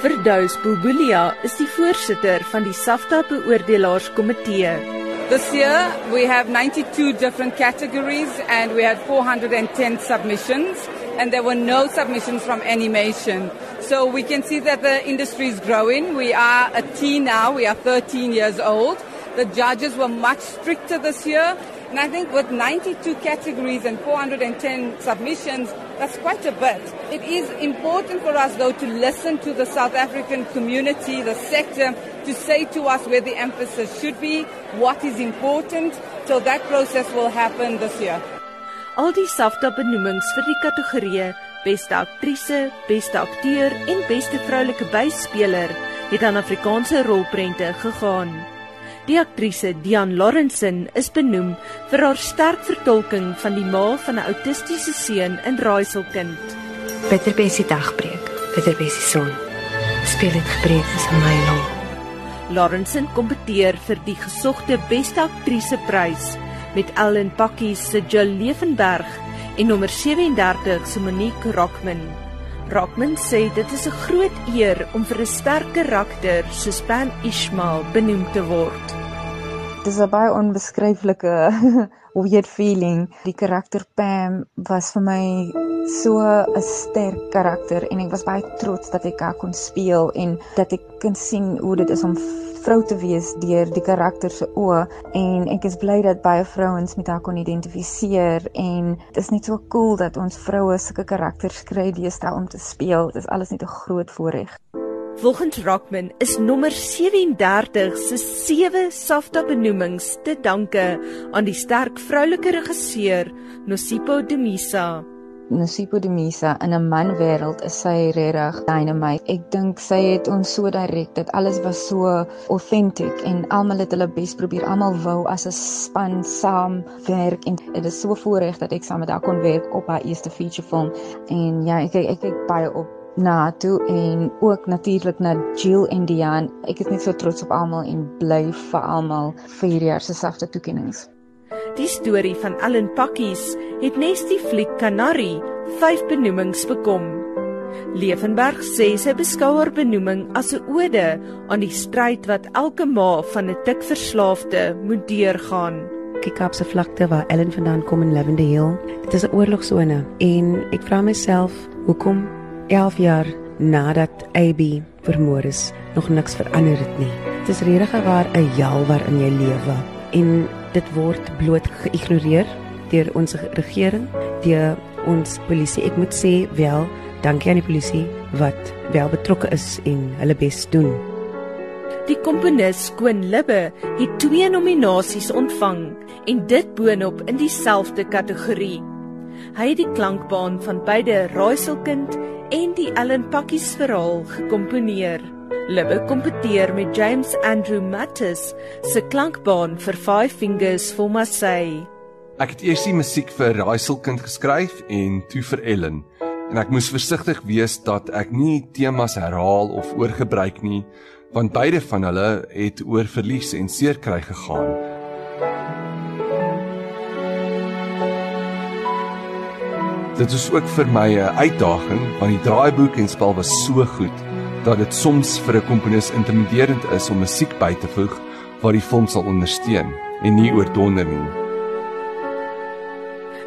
Verdaus Bulbulia is die voorsitter van die SAFTA beoordelaarskomitee. This year we have 92 different categories and we had 410 submissions and there were no submissions from animation. So we can see that the industry is growing. We are a teen now, we are 13 years old. The judges were much stricter this year. And I think with 92 categories and 410 submissions, that's quite a bit. It is important for us, though, to listen to the South African community, the sector, to say to us where the emphasis should be, what is important. So that process will happen this year. Al die SAFTA benoemings vir die kategorieë Beste Aktrise, Beste Akteur en Beste Vroulike Byspeler het aan Afrikaanse rolprente gegaan. Die aktrise Dian Lawrenson is benoem vir haar sterk vertolking van die ma van 'n autistiese seun in Raaiselkind. Peter Bessie dagbreek, Peter Bessie son. Speel dit gebreek is in my long. Lawrenson kompeteer vir die gesogte beste aktrise prys met Ellen Pakkies se Jill Levenberg en nommer 37 se Monique Rockman. Rockman sê dit is 'n groot eer om vir 'n sterk karakter soos Pan Ishmael benoem te word. Dis 'n baie onbeskryflike weird feeling. Die karakter Pam was vir my so 'n sterk karakter en ek was baie trots dat ek haar kon speel en dat ek kan sien hoe dit is om vrou te wees deur die karakter se oë en ek is bly dat baie vrouens met haar kon identifiseer en dit is net so cool dat ons vroue sulke karakters kry deesdae om te speel. Dit is alles net 'n groot voorreg. Volgens Rockman is nommer 37 se sewe SAFTA benoemings te danke aan die sterk vroulike regisseur Nosipo Dumisa. Nosipo de Misa in 'n man wêreld is sy regtig dynamite. Ek dink sy het ons so direk dat alles was so authentic en almal het hulle bes probeer. Almal wou as 'n span saam werk en dit is so voorreg dat ek saam met haar kon werk op haar eerste feature film. En ja, ek ek kyk baie op na toe en ook natuurlik na Jill en Diane. Ek is net so trots op almal en bly vir almal vir hierdie jaar se sagte toekenninge. Die storie van Ellen Pakkies het nes die fliek Canary 5 benoemings bekom. Levenberg sê sy beskou haar benoeming as 'n ode aan die stryd wat elke ma van 'n tikverslaafde moet deurgaan. Die Kaapse vlakte waar Ellen vandaan kom in Lavender Hill, dit is 'n oorlogsone en ek vra myself, hoekom 11 jaar nadat AB vermoor is, nog niks verander het nie. Dit is regtig waar 'n jaal waarin jy lewe en dit word bloot geïgnoreer deur ons regering, deur ons polisie. Ek moet sê wel, dankie aan die polisie wat wel betrokke is en hulle bes doen. Die komponis Koen Libbe het twee nominasies ontvang en dit boonop in dieselfde kategorie. Hy het die klankbaan van beide Raaiselkind en die Ellen Pakkies verhaal gekomponeer. Libbe kompeteer met James Andrew Mattis se klankbaan vir Five Fingers for Marseille. Ek het eers die musiek vir Raaiselkind geskryf en toe vir Ellen. En ek moes versigtig wees dat ek nie temas herhaal of oorgebruik nie, want beide van hulle het oor verlies en seer kry gegaan. Dit is ook vir my 'n uitdaging want die draaiboek en spel was so goed dat dit soms vir 'n komponis intimiderend is om musiek by te voeg wat die film sal ondersteun en nie oordonder nie.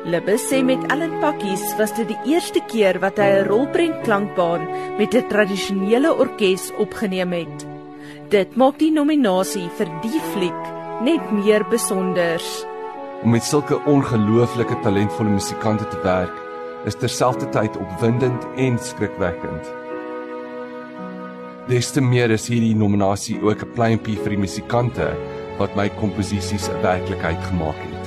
Libbe sê met Allan Pakkies was dit die eerste keer wat hy 'n rolprent klankbaan met 'n tradisionele orkes opgeneem het. Dit maak die nominasie vir die fliek net meer besonders. Om met sulke ongelooflike talentvolle musikante te werk, is terselfdertyd opwindend en skrikwekkend. Des te meer is hierdie nominasie ook 'n pleintjie vir die musikante wat my komposisies 'n werklikheid gemaak het.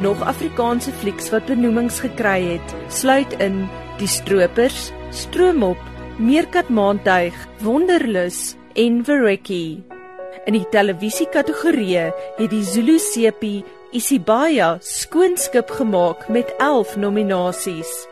Nog Afrikaanse flieks wat benoemings gekry het, sluit in Die Stroopers, Stroomop, Meerkat Maantuig, Wonderlus en Verrekkie. In die televisiekategorie het die Zulu Sepie Isibaya skoonskip gemaak met 11 nominasies.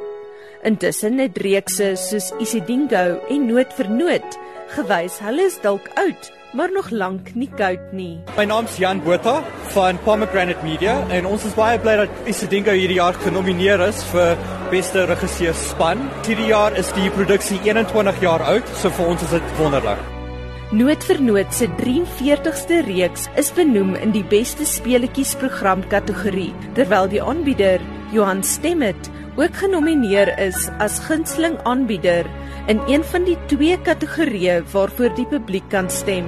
Intussen het reekse soos Isidingo en Noot vir Noot gewys hulle is dalk oud, maar nog lank nie koud nie. My naam's Jan Botha van Pomegranate Media en ons is baie bly dat Isidingo hierdie jaar genomineer is vir beste regisseur span. Hierdie jaar is die produksie 21 jaar oud, so vir ons is dit wonderlik. Noot vir Noot se 43ste reeks is benoem in die beste speletjies program kategorie, terwyl die aanbieder, Johan Stemmet, ook genomineer is as gunsteling aanbieder in een van die twee kategorieë waarvoor die publiek kan stem.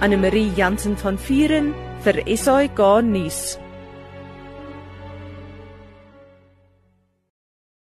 Anne Marie Jansen van Vuren vir SAK nuus.